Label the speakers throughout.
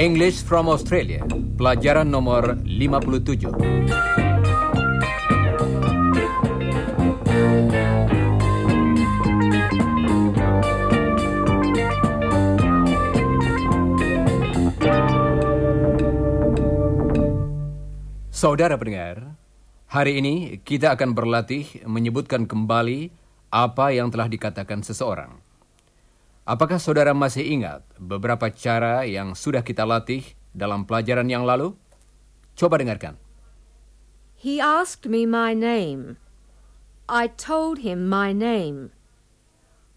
Speaker 1: English from Australia, pelajaran nomor 57. Saudara pendengar, hari ini kita akan berlatih menyebutkan kembali apa yang telah dikatakan seseorang. Apakah saudara masih ingat beberapa cara yang sudah kita latih dalam pelajaran yang lalu? Coba dengarkan.
Speaker 2: He asked me my name. I told him my name.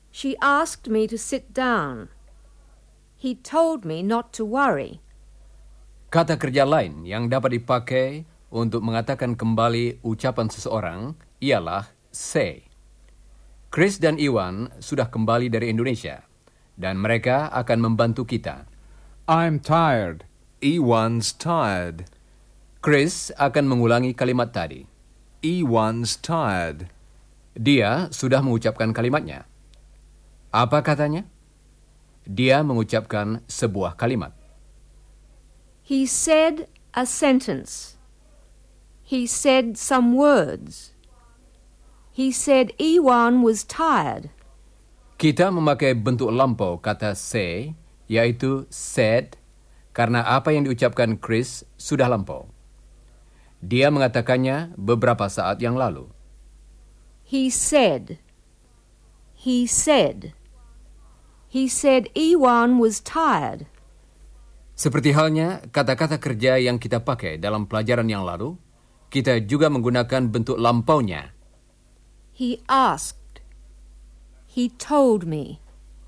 Speaker 2: She asked me to sit down. He told me not to worry.
Speaker 1: Kata kerja lain yang dapat dipakai untuk mengatakan kembali ucapan seseorang ialah say. Chris dan Iwan sudah kembali dari Indonesia dan mereka akan membantu kita.
Speaker 3: I'm tired.
Speaker 4: Ewan's tired.
Speaker 1: Chris akan mengulangi kalimat tadi.
Speaker 4: Ewan's tired.
Speaker 1: Dia sudah mengucapkan kalimatnya. Apa katanya? Dia mengucapkan sebuah kalimat.
Speaker 2: He said a sentence. He said some words. He said Ewan was tired.
Speaker 1: Kita memakai bentuk lampau kata say, yaitu said, karena apa yang diucapkan Chris sudah lampau. Dia mengatakannya beberapa saat yang lalu.
Speaker 2: He said. He said. He said Ewan was tired.
Speaker 1: Seperti halnya kata-kata kerja yang kita pakai dalam pelajaran yang lalu, kita juga menggunakan bentuk lampaunya.
Speaker 2: He asked. He told me.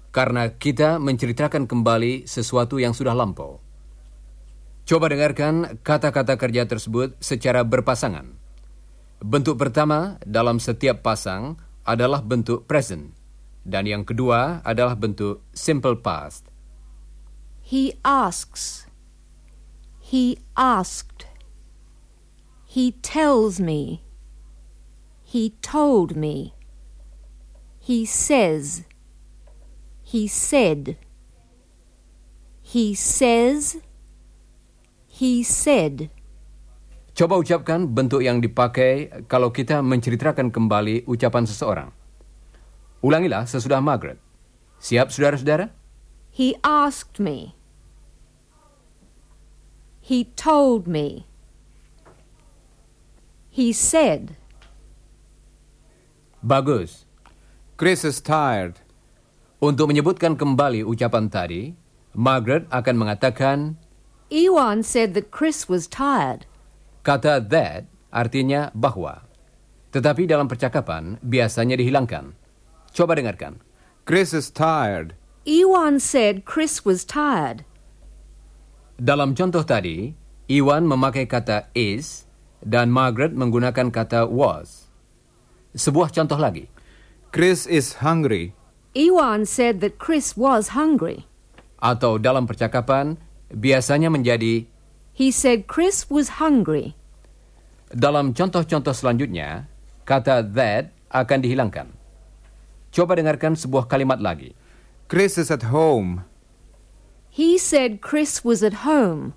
Speaker 1: Karena kita menceritakan kembali sesuatu yang sudah lampau. Coba dengarkan kata-kata kerja tersebut secara berpasangan. Bentuk pertama dalam setiap pasang adalah bentuk present, dan yang kedua adalah bentuk simple past.
Speaker 2: He asks. He asked. He tells me. He told me. He says. He said. He says. He said.
Speaker 1: Coba ucapkan bentuk yang dipakai kalau kita menceritakan kembali ucapan seseorang. Ulangilah sesudah Margaret. Siap, saudara-saudara?
Speaker 2: He asked me. He told me. He said.
Speaker 1: Bagus.
Speaker 3: Chris is tired.
Speaker 1: Untuk menyebutkan kembali ucapan tadi, Margaret akan mengatakan
Speaker 2: Ewan said that Chris was tired.
Speaker 1: kata that artinya bahwa. Tetapi dalam percakapan biasanya dihilangkan. Coba dengarkan.
Speaker 3: Chris is tired.
Speaker 2: Ewan said Chris was tired.
Speaker 1: Dalam contoh tadi, Iwan memakai kata is dan Margaret menggunakan kata was. Sebuah contoh lagi.
Speaker 3: Chris is hungry.
Speaker 2: Ewan said that Chris was hungry.
Speaker 1: Atau dalam percakapan biasanya menjadi
Speaker 2: He said Chris was hungry.
Speaker 1: dalam contoh-contoh selanjutnya, kata that akan dihilangkan. Coba dengarkan sebuah kalimat lagi.
Speaker 3: Chris is at home.
Speaker 2: He said Chris was at home.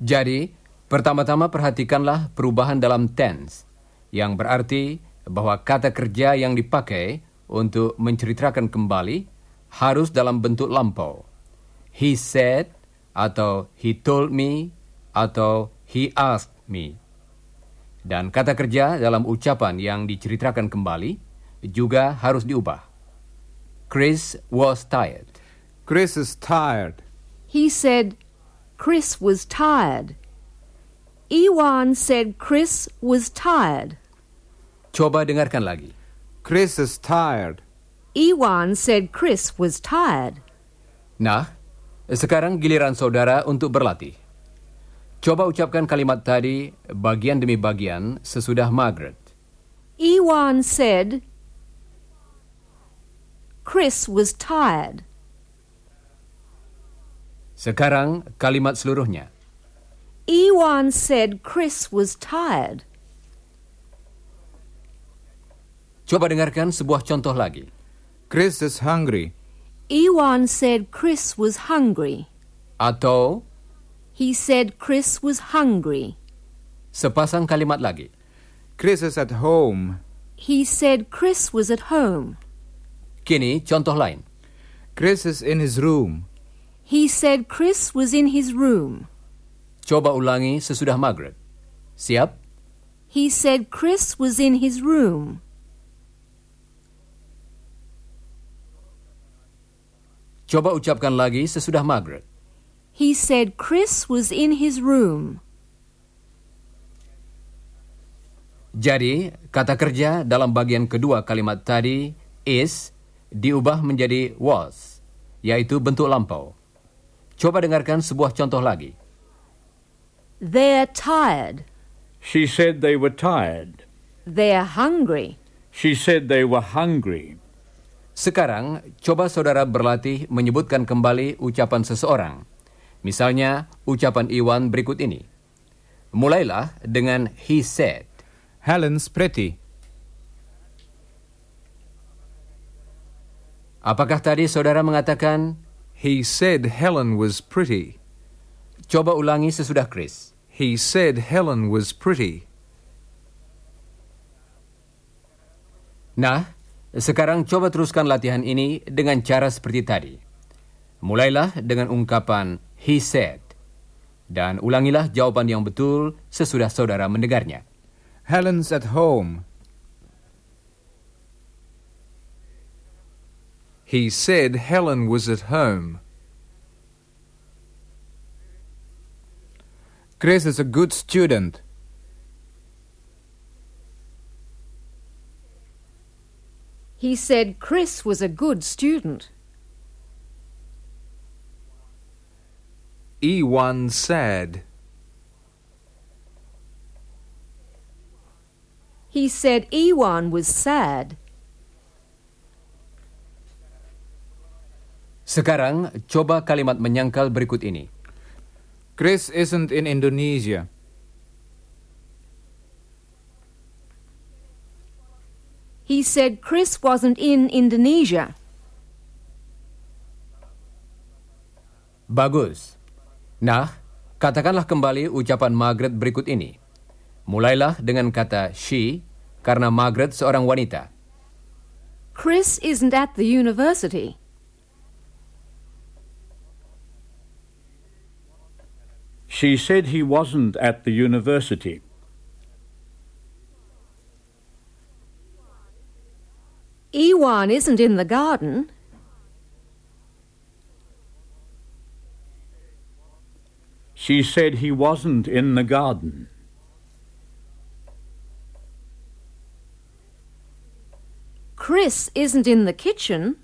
Speaker 1: Jadi, pertama-tama perhatikanlah perubahan dalam tense, yang berarti bahwa kata kerja yang dipakai untuk menceritakan kembali harus dalam bentuk lampau. He said, atau he told me, atau he asked me. Dan kata kerja dalam ucapan yang diceritakan kembali juga harus diubah. Chris was tired.
Speaker 3: Chris is tired.
Speaker 2: He said Chris was tired. Ewan said Chris was tired.
Speaker 1: Coba dengarkan lagi.
Speaker 3: Chris is tired.
Speaker 2: Ewan said Chris was tired.
Speaker 1: Nah, sekarang giliran saudara untuk berlatih. Coba ucapkan kalimat tadi bagian demi bagian sesudah Margaret.
Speaker 2: Ewan said Chris was tired.
Speaker 1: Sekarang kalimat seluruhnya.
Speaker 2: Ewan said Chris was tired.
Speaker 1: Coba dengarkan sebuah contoh lagi.
Speaker 3: Chris is hungry.
Speaker 2: Ewan said Chris was hungry.
Speaker 1: Atau
Speaker 2: He said Chris was hungry.
Speaker 1: sepasang kalimat lagi.
Speaker 3: Chris is at home.
Speaker 2: He said Chris was at home.
Speaker 1: Kini contoh lain.
Speaker 3: Chris is in his room.
Speaker 2: He said Chris was in his room.
Speaker 1: Coba ulangi sesudah Margaret. Siap?
Speaker 2: He said Chris was in his room.
Speaker 1: Coba ucapkan lagi sesudah Margaret.
Speaker 2: He said Chris was in his room.
Speaker 1: Jadi, kata kerja dalam bagian kedua kalimat tadi, is, diubah menjadi was, yaitu bentuk lampau. Coba dengarkan sebuah contoh lagi.
Speaker 2: They're tired.
Speaker 5: She said they were tired.
Speaker 2: They're hungry.
Speaker 5: She said they were hungry.
Speaker 1: Sekarang, coba saudara berlatih menyebutkan kembali ucapan seseorang. Misalnya, ucapan Iwan berikut ini. Mulailah dengan he said.
Speaker 3: Helen's pretty.
Speaker 1: Apakah tadi saudara mengatakan,
Speaker 4: He said Helen was pretty.
Speaker 1: Coba ulangi sesudah Chris.
Speaker 4: He said Helen was pretty.
Speaker 1: Nah, sekarang coba teruskan latihan ini dengan cara seperti tadi. Mulailah dengan ungkapan he said. Dan ulangilah jawaban yang betul sesudah saudara mendengarnya.
Speaker 3: Helen's at home.
Speaker 4: He said Helen was at home.
Speaker 3: Chris is a good student.
Speaker 2: He said Chris was a good student.
Speaker 4: E1 sad.
Speaker 2: He said Ewan was sad.
Speaker 1: Sekarang, coba kalimat menyangkal berikut ini.
Speaker 3: Chris isn't in Indonesia.
Speaker 2: He said Chris wasn't in Indonesia.
Speaker 1: Bagus. Nah, katakanlah kembali ucapan Margaret berikut ini. Mulailah dengan kata she, karena Margaret seorang wanita.
Speaker 2: Chris isn't at the university.
Speaker 5: She said he wasn't at the university.
Speaker 2: Ewan isn't in the garden.
Speaker 5: She said he wasn't in the garden.
Speaker 2: Chris isn't in the kitchen.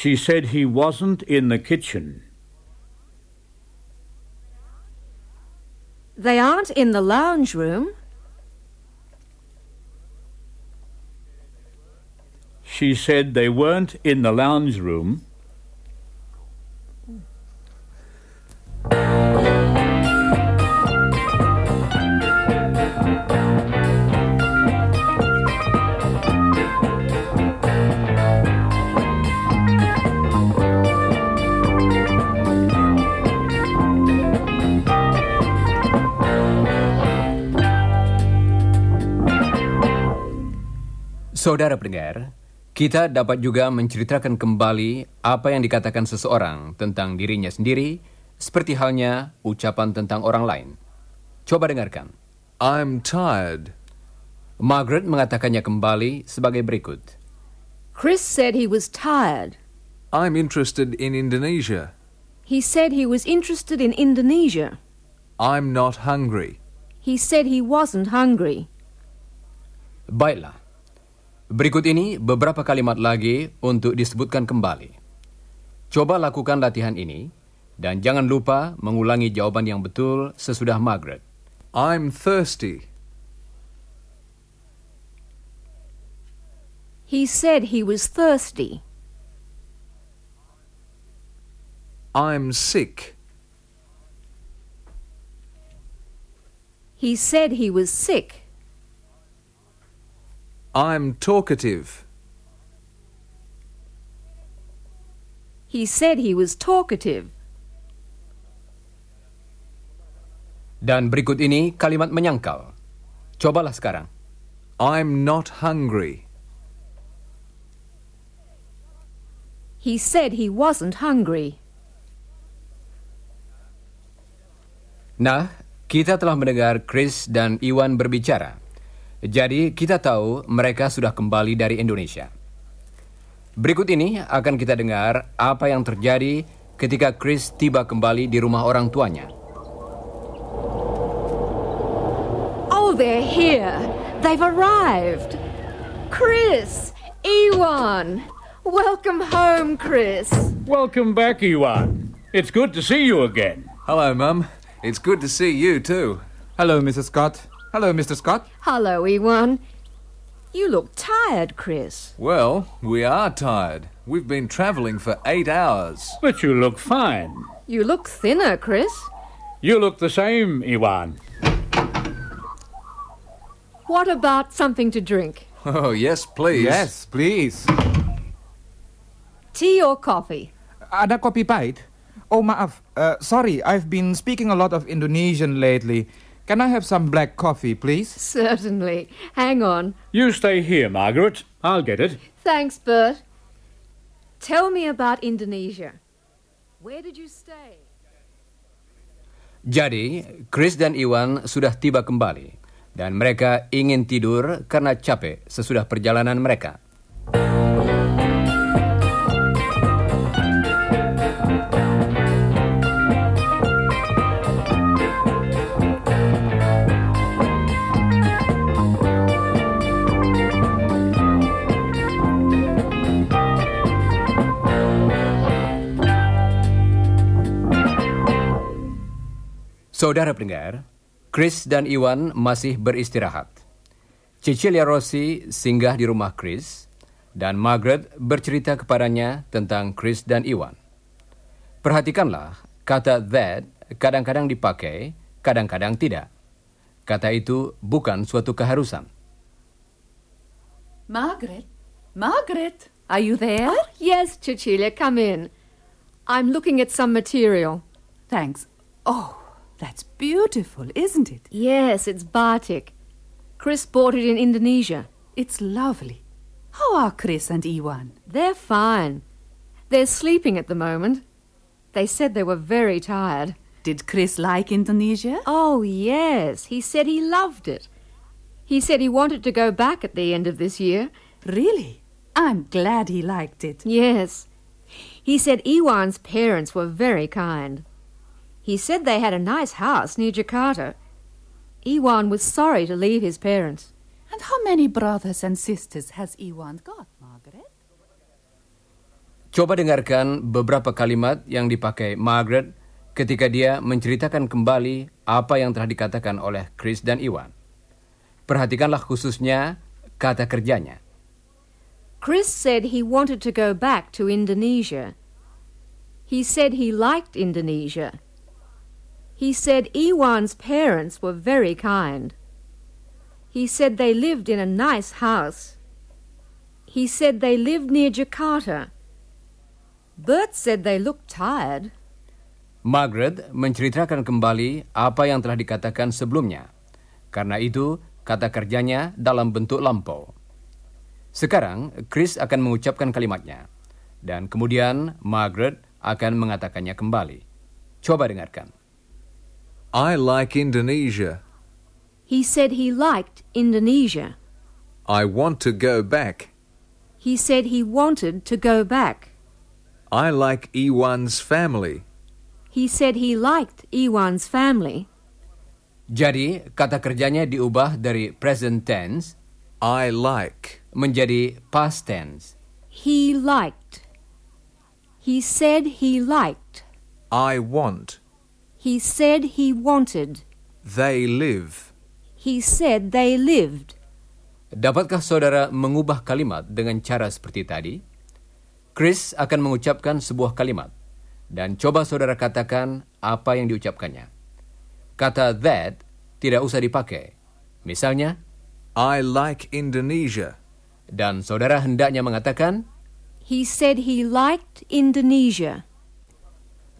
Speaker 5: She said he wasn't in the kitchen.
Speaker 2: They aren't in the lounge room.
Speaker 5: She said they weren't in the lounge room.
Speaker 1: Saudara pendengar, kita dapat juga menceritakan kembali apa yang dikatakan seseorang tentang dirinya sendiri, seperti halnya ucapan tentang orang lain. Coba dengarkan.
Speaker 4: I'm tired.
Speaker 1: Margaret mengatakannya kembali sebagai berikut.
Speaker 2: Chris said he was tired.
Speaker 4: I'm interested in Indonesia.
Speaker 2: He said he was interested in Indonesia.
Speaker 4: I'm not hungry.
Speaker 2: He said he wasn't hungry.
Speaker 1: Baiklah. Berikut ini beberapa kalimat lagi untuk disebutkan kembali. Coba lakukan latihan ini dan jangan lupa mengulangi jawaban yang betul sesudah Margaret.
Speaker 4: I'm thirsty.
Speaker 2: He said he was thirsty.
Speaker 4: I'm sick.
Speaker 2: He said he was sick.
Speaker 4: I'm talkative.
Speaker 2: He said he was talkative.
Speaker 1: Dan berikut ini kalimat menyangkal. Cobalah sekarang.
Speaker 4: I'm not hungry.
Speaker 2: He said he wasn't hungry.
Speaker 1: Nah, kita telah mendengar Chris dan Iwan berbicara. Jadi, kita tahu mereka sudah kembali dari Indonesia. Berikut ini akan kita dengar apa yang terjadi ketika Chris tiba kembali di rumah orang tuanya.
Speaker 2: Oh, they're here. They've arrived. Chris, Ewan. Welcome home, Chris.
Speaker 5: Welcome back, Ewan. It's good to see you again.
Speaker 4: Hello, Mum. It's good to see you too.
Speaker 3: Hello, Mrs. Scott. Hello, Mr. Scott.
Speaker 2: Hello, Ewan. You look tired, Chris.
Speaker 4: Well, we are tired. We've been travelling for eight hours.
Speaker 5: But you look fine.
Speaker 2: You look thinner, Chris.
Speaker 5: You look the same, Ewan.
Speaker 2: What about something to drink?
Speaker 4: Oh, yes, please.
Speaker 3: Yes, please.
Speaker 2: Tea or coffee?
Speaker 3: Ada kopi pahit? Oh, maaf. Uh, sorry, I've been speaking a lot of Indonesian lately. Can I have some black coffee, please?
Speaker 2: Certainly. Hang on.
Speaker 5: You stay here, Margaret. I'll get it.
Speaker 2: Thanks, Bert. Tell me about Indonesia. Where did you stay?
Speaker 1: Jadi, Chris dan Iwan sudah tiba kembali dan mereka ingin tidur karena capek sesudah perjalanan mereka. Saudara pendengar, Chris dan Iwan masih beristirahat. Cecilia Rossi singgah di rumah Chris dan Margaret bercerita kepadanya tentang Chris dan Iwan. Perhatikanlah, kata that kadang-kadang dipakai, kadang-kadang tidak. Kata itu bukan suatu keharusan.
Speaker 6: Margaret? Margaret? Are you there?
Speaker 2: Oh, yes, Cecilia, come in. I'm looking at some material.
Speaker 6: Thanks. Oh, that's beautiful, isn't it?
Speaker 2: Yes, it's batik. Chris bought it in Indonesia.
Speaker 6: It's lovely. How are Chris and Iwan?
Speaker 2: They're fine. They're sleeping at the moment. They said they were very tired.
Speaker 6: Did Chris like Indonesia?
Speaker 2: Oh, yes. He said he loved it. He said he wanted to go back at the end of this year.
Speaker 6: Really? I'm glad he liked it.
Speaker 2: Yes. He said Iwan's parents were very kind. He said they had a nice house near Jakarta. Iwan was sorry to leave his parents.
Speaker 6: And how many brothers and sisters has Iwan got, Margaret?
Speaker 1: Coba dengarkan beberapa kalimat yang dipakai Margaret ketika dia menceritakan kembali apa yang telah dikatakan oleh Chris dan Iwan. Perhatikanlah khususnya kata kerjanya.
Speaker 2: Chris said he wanted to go back to Indonesia. He said he liked Indonesia. He said Iwan's parents were very kind. He said they lived in a nice house. He said they lived near Jakarta. Bert said they looked tired.
Speaker 1: Margaret menceritakan kembali apa yang telah dikatakan sebelumnya. Karena itu, kata kerjanya dalam bentuk lampau. Sekarang, Chris akan mengucapkan kalimatnya. Dan kemudian Margaret akan mengatakannya kembali. Coba dengarkan.
Speaker 4: I like Indonesia.
Speaker 2: He said he liked Indonesia.
Speaker 4: I want to go back.
Speaker 2: He said he wanted to go back.
Speaker 4: I like Iwan's family.
Speaker 2: He said he liked Iwan's family.
Speaker 1: Jadi, kata kerjanya diubah dari present tense
Speaker 4: I like.
Speaker 1: menjadi past tense.
Speaker 2: He liked. He said he liked.
Speaker 4: I want.
Speaker 2: He said he wanted.
Speaker 4: They live.
Speaker 2: He said they lived.
Speaker 1: Dapatkah saudara mengubah kalimat dengan cara seperti tadi? Chris akan mengucapkan sebuah kalimat. Dan coba saudara katakan apa yang diucapkannya. Kata that tidak usah dipakai. Misalnya,
Speaker 4: I like Indonesia.
Speaker 1: dan saudara hendaknya mengatakan,
Speaker 2: He said he liked Indonesia.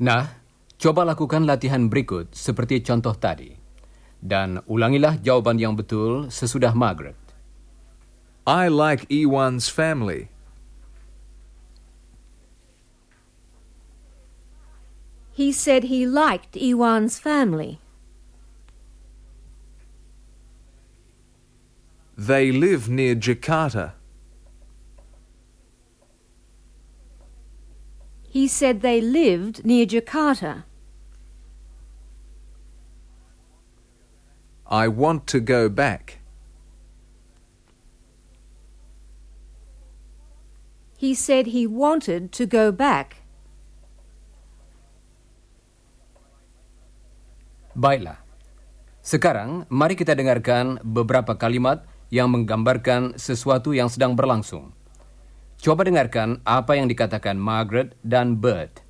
Speaker 1: Nah, coba lakukan latihan berikut seperti contoh tadi. Dan ulangilah jawaban yang betul sesudah Margaret.
Speaker 4: I like Iwan's family.
Speaker 2: He said he liked Iwan's family.
Speaker 4: They live near Jakarta.
Speaker 2: He said they lived near Jakarta.
Speaker 4: I want to go back.
Speaker 2: He said he wanted to go back.
Speaker 1: Baiklah. Sekarang, mari kita dengarkan beberapa kalimat yang menggambarkan sesuatu yang sedang berlangsung. Coba dengarkan apa yang dikatakan Margaret dan Bert.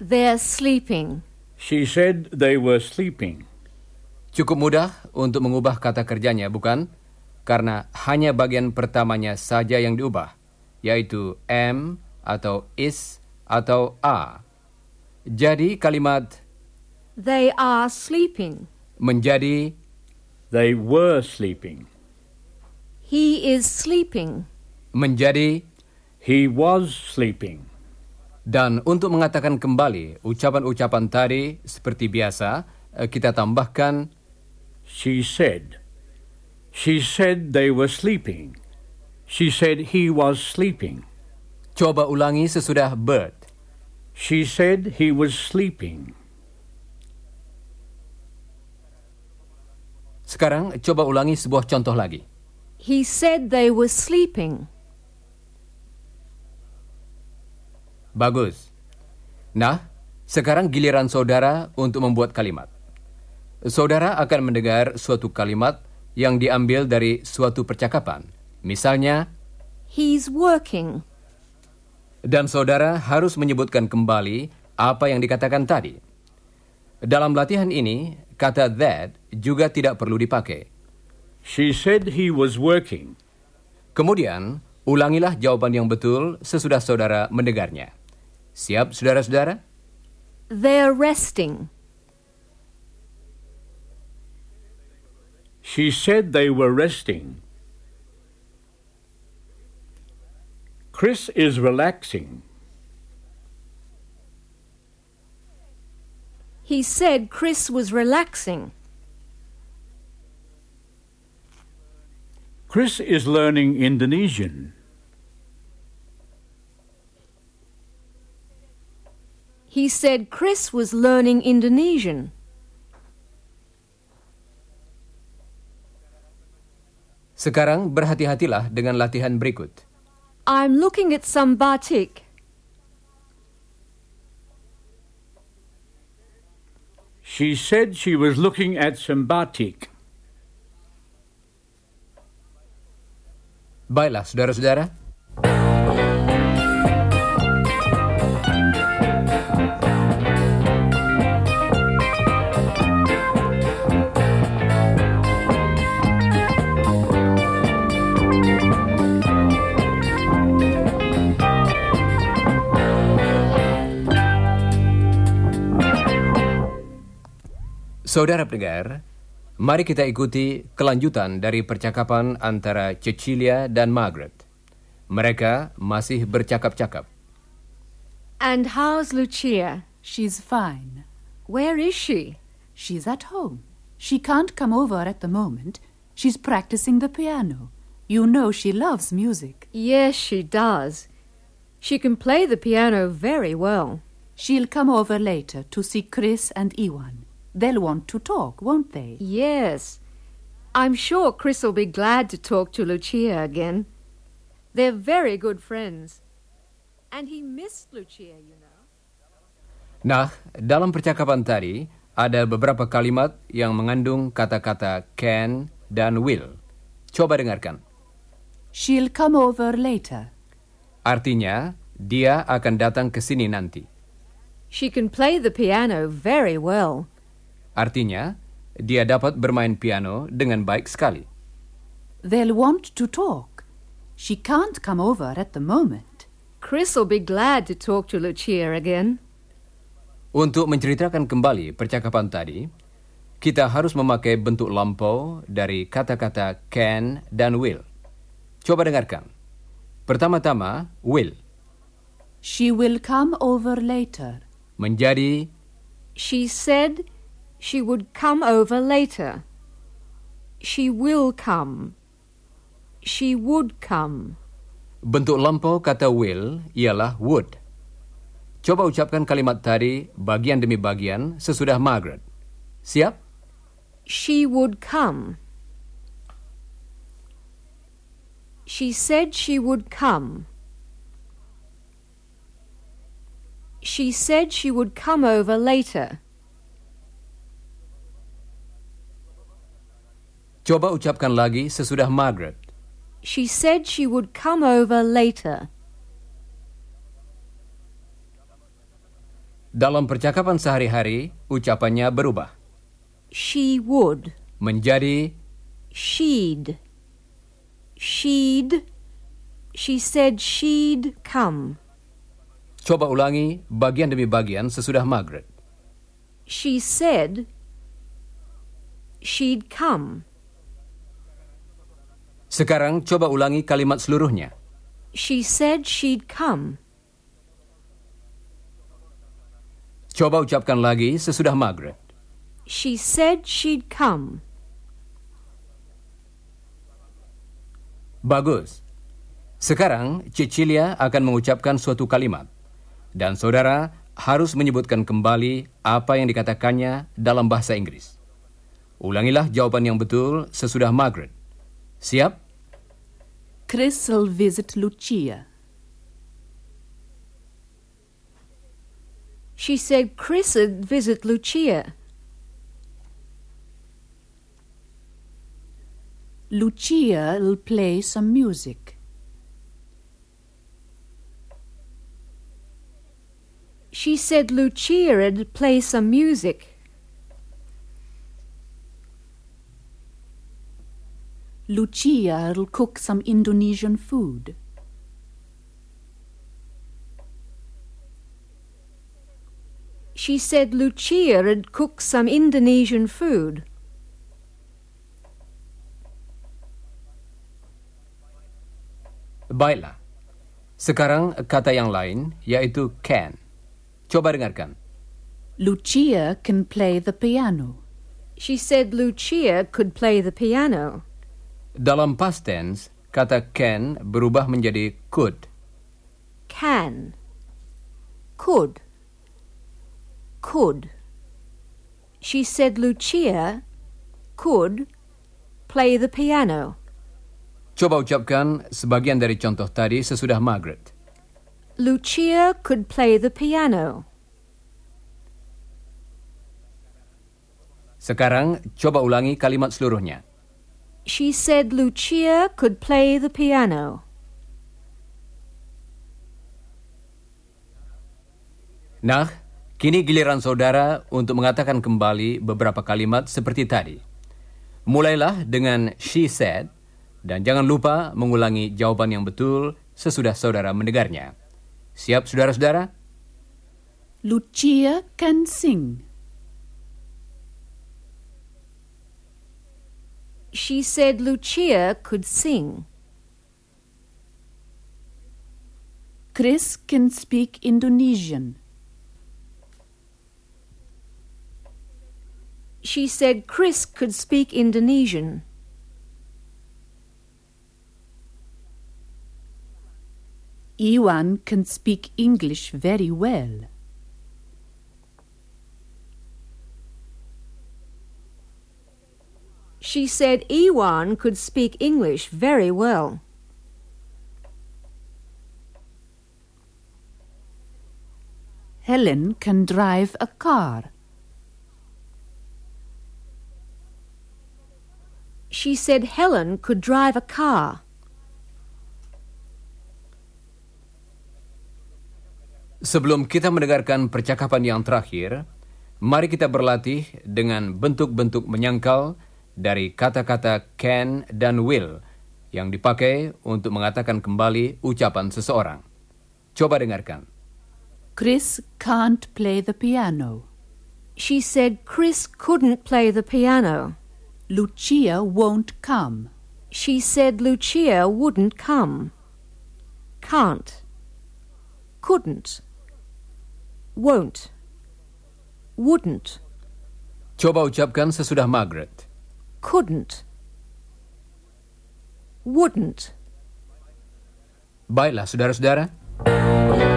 Speaker 2: They're sleeping.
Speaker 5: She said they were sleeping.
Speaker 1: Cukup mudah untuk mengubah kata kerjanya, bukan? Karena hanya bagian pertamanya saja yang diubah, yaitu am atau is atau are. Jadi kalimat
Speaker 2: They are sleeping.
Speaker 1: menjadi
Speaker 5: They were sleeping.
Speaker 2: He is sleeping.
Speaker 1: menjadi
Speaker 5: He was sleeping.
Speaker 1: dan untuk mengatakan kembali ucapan-ucapan tadi seperti biasa, eh, kita tambahkan
Speaker 5: She said. She said they were sleeping. She said he was sleeping.
Speaker 1: coba ulangi sesudah Bert.
Speaker 5: She said he was sleeping.
Speaker 1: Sekarang coba ulangi sebuah contoh lagi.
Speaker 2: He said they were sleeping.
Speaker 1: Bagus. Nah, sekarang giliran saudara untuk membuat kalimat. Saudara akan mendengar suatu kalimat yang diambil dari suatu percakapan. Misalnya,
Speaker 2: He's working.
Speaker 1: dan saudara harus menyebutkan kembali apa yang dikatakan tadi. Dalam latihan ini, kata that juga tidak perlu dipakai.
Speaker 5: She said he was working.
Speaker 1: Kemudian, ulangilah jawaban yang betul sesudah saudara mendengarnya. Siap, saudara-saudara?
Speaker 2: They're resting.
Speaker 5: She said they were resting. Chris is relaxing.
Speaker 2: He said Chris was relaxing.
Speaker 5: Chris is learning Indonesian.
Speaker 2: He said Chris was learning Indonesian.
Speaker 1: Sekarang berhati-hatilah dengan latihan berikut.
Speaker 2: I'm looking at some batik.
Speaker 5: She said she was looking at some batik.
Speaker 1: Baiklah, saudara-saudara. Saudara pendengar, mari kita ikuti kelanjutan dari percakapan antara Cecilia dan Margaret. Mereka masih bercakap-cakap.
Speaker 2: And how's Lucia?
Speaker 6: She's fine.
Speaker 2: Where is she?
Speaker 6: She's at home. She can't come over at the moment. She's practicing the piano. You know she loves music.
Speaker 2: Yes, she does. She can play the piano very well.
Speaker 6: She'll come over later to see Chris and Iwan. They'll want to talk, won't they?
Speaker 2: Yes. I'm sure Chris will be glad to talk to Lucia again. They're very good friends. And he missed Lucia, you know.
Speaker 1: Nah, dalam percakapan tadi ada beberapa kalimat yang mengandung kata-kata can dan will. Coba dengarkan.
Speaker 6: She'll come over later.
Speaker 1: Artinya, dia akan datang ke sini nanti.
Speaker 2: She can play the piano very well.
Speaker 1: Artinya, dia dapat bermain piano dengan baik sekali.
Speaker 6: They'll want to talk. She can't come over at the moment.
Speaker 2: Chris will be glad to talk to Lucia again.
Speaker 1: Untuk menceritakan kembali percakapan tadi, kita harus memakai bentuk lampau dari kata-kata can dan will. Coba dengarkan. Pertama-tama, will.
Speaker 6: She will come over later.
Speaker 1: Menjadi
Speaker 2: She said she would come over later. She will come. She would come.
Speaker 1: bentuk lampau kata will ialah would. Coba ucapkan kalimat tadi bagian demi bagian sesudah Margaret. Siap?
Speaker 2: She would come. She said she would come. She said she would come over later.
Speaker 1: Coba ucapkan lagi sesudah Margaret.
Speaker 2: She said she would come over later.
Speaker 1: Dalam percakapan sehari-hari, ucapannya berubah.
Speaker 2: She would.
Speaker 1: Menjadi
Speaker 2: She'd. She'd. She said she'd come.
Speaker 1: Coba ulangi bagian demi bagian sesudah Margaret.
Speaker 2: She said she'd come.
Speaker 1: Sekarang coba ulangi kalimat seluruhnya.
Speaker 2: She said she'd come.
Speaker 1: Coba ucapkan lagi sesudah Margaret.
Speaker 2: She said she'd come.
Speaker 1: Bagus. Sekarang Cecilia akan mengucapkan suatu kalimat. Dan saudara harus menyebutkan kembali apa yang dikatakannya dalam bahasa Inggris. Ulangilah jawaban yang betul sesudah Margaret. Siap?
Speaker 6: Chris will visit Lucia.
Speaker 2: She said Chris'd visit Lucia.
Speaker 6: Lucia will play some music.
Speaker 2: She said Lucia'd play some music.
Speaker 6: Lucia will cook some Indonesian food.
Speaker 2: She said Lucia'd cook some Indonesian food.
Speaker 1: Baiklah. Sekarang kata yang lain yaitu can. Coba dengarkan.
Speaker 6: Lucia can play the piano.
Speaker 2: She said Lucia could play the piano.
Speaker 1: Dalam past tense, kata can berubah menjadi could.
Speaker 2: Can. Could. Could. She said Lucia could play the piano.
Speaker 1: Coba ucapkan sebagian dari contoh tadi sesudah Margaret.
Speaker 2: Lucia could play the piano.
Speaker 1: Sekarang coba ulangi kalimat seluruhnya.
Speaker 2: She said Lucia could play the piano.
Speaker 1: Nah, kini giliran saudara untuk mengatakan kembali beberapa kalimat seperti tadi. Mulailah dengan she said, dan jangan lupa mengulangi jawaban yang betul sesudah saudara mendengarnya. Siap saudara-saudara?
Speaker 6: Lucia can sing.
Speaker 2: She said Lucia could sing.
Speaker 6: Chris can speak Indonesian.
Speaker 2: She said Chris could speak Indonesian.
Speaker 6: Iwan can speak English very well.
Speaker 2: She said Iwan could speak English very well.
Speaker 6: Helen can drive a car.
Speaker 2: She said Helen could drive a car.
Speaker 1: Sebelum kita mendengarkan percakapan yang terakhir, Mari kita berlatih dengan bentuk-bentuk menyangkal dari kata-kata can dan will yang dipakai untuk mengatakan kembali ucapan seseorang. Coba dengarkan.
Speaker 6: Chris can't play the piano.
Speaker 2: She said Chris couldn't play the piano.
Speaker 6: Lucia won't come.
Speaker 2: She said Lucia wouldn't come. Can't. Couldn't. Won't. Wouldn't.
Speaker 1: Coba ucapkan sesudah Margaret.
Speaker 2: Couldn't. Wouldn't.
Speaker 1: Baiklah, saudara-saudara.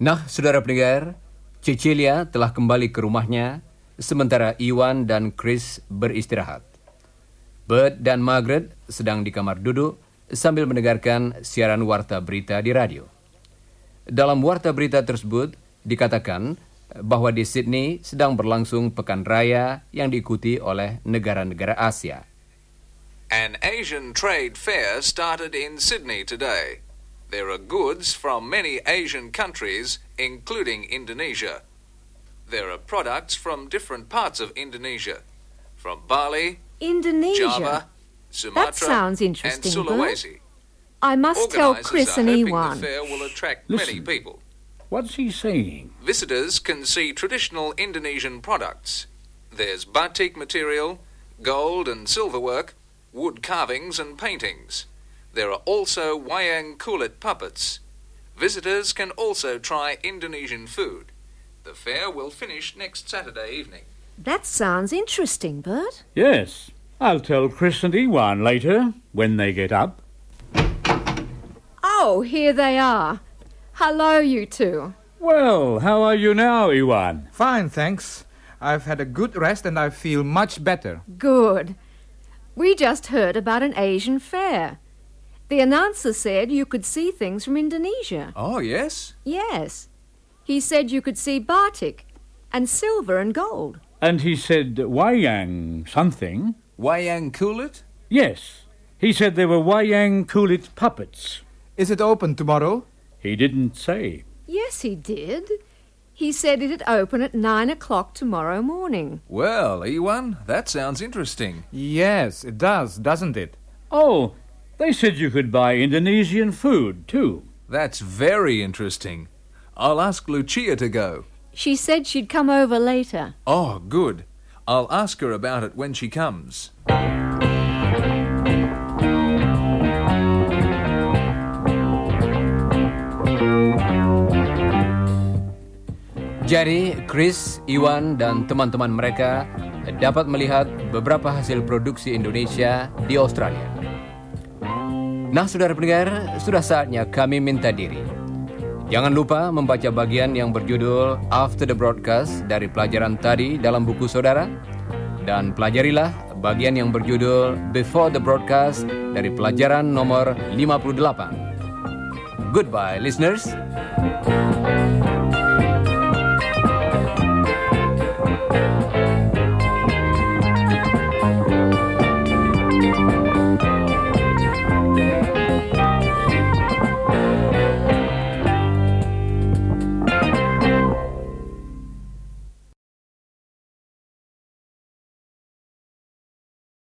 Speaker 1: Nah, saudara pendengar, Cecilia telah kembali ke rumahnya, sementara Iwan dan Chris beristirahat. Bert dan Margaret sedang di kamar duduk sambil mendengarkan siaran warta berita di radio. Dalam warta berita tersebut dikatakan bahwa di Sydney sedang berlangsung pekan raya yang diikuti oleh negara-negara Asia.
Speaker 4: An Asian trade fair started in Sydney today. There are goods from many Asian countries, including Indonesia. There are products from different parts of Indonesia, from Bali,
Speaker 2: Indonesia.
Speaker 4: Java, Sumatra, that
Speaker 2: sounds
Speaker 4: and
Speaker 2: interesting,
Speaker 4: Sulawesi.
Speaker 2: I must tell Chris
Speaker 4: are
Speaker 2: and
Speaker 4: hoping
Speaker 2: Ewan.
Speaker 4: the fair will attract many people.
Speaker 5: What's he saying?
Speaker 4: Visitors can see traditional Indonesian products. There's batik material, gold and silver work, wood carvings and paintings. There are also wayang kulit puppets. Visitors can also try Indonesian food. The fair will finish next Saturday evening.
Speaker 2: That sounds interesting, Bert.
Speaker 5: Yes, I'll tell Chris and Ewan later when they get up.
Speaker 2: Oh, here they are. Hello, you two.
Speaker 5: Well, how are you now, Iwan?
Speaker 3: Fine, thanks. I've had a good rest and I feel much better.
Speaker 2: Good. We just heard about an Asian fair. The announcer said you could see things from Indonesia.
Speaker 4: Oh, yes?
Speaker 2: Yes. He said you could see Bartik and silver and gold.
Speaker 5: And he said wayang something.
Speaker 4: Wayang kulit?
Speaker 5: Yes, he said there were wayang kulit puppets.
Speaker 3: Is it open tomorrow?
Speaker 5: He didn't say.
Speaker 2: Yes, he did. He said it'd open at nine o'clock tomorrow morning.
Speaker 4: Well, Ewan, that sounds interesting.
Speaker 3: Yes, it does, doesn't it?
Speaker 5: Oh, they said you could buy Indonesian food too.
Speaker 4: That's very interesting. I'll ask Lucia to go.
Speaker 2: She said she'd come over later.
Speaker 4: Oh, good. I'll ask her about it when she comes.
Speaker 1: Jadi, Chris, Iwan, dan teman-teman mereka dapat melihat beberapa hasil produksi Indonesia di Australia. Nah, saudara pendengar, sudah saatnya kami minta diri. Jangan lupa membaca bagian yang berjudul After the Broadcast dari pelajaran tadi dalam buku saudara. Dan pelajarilah bagian yang berjudul Before the Broadcast dari pelajaran nomor 58. Goodbye, listeners.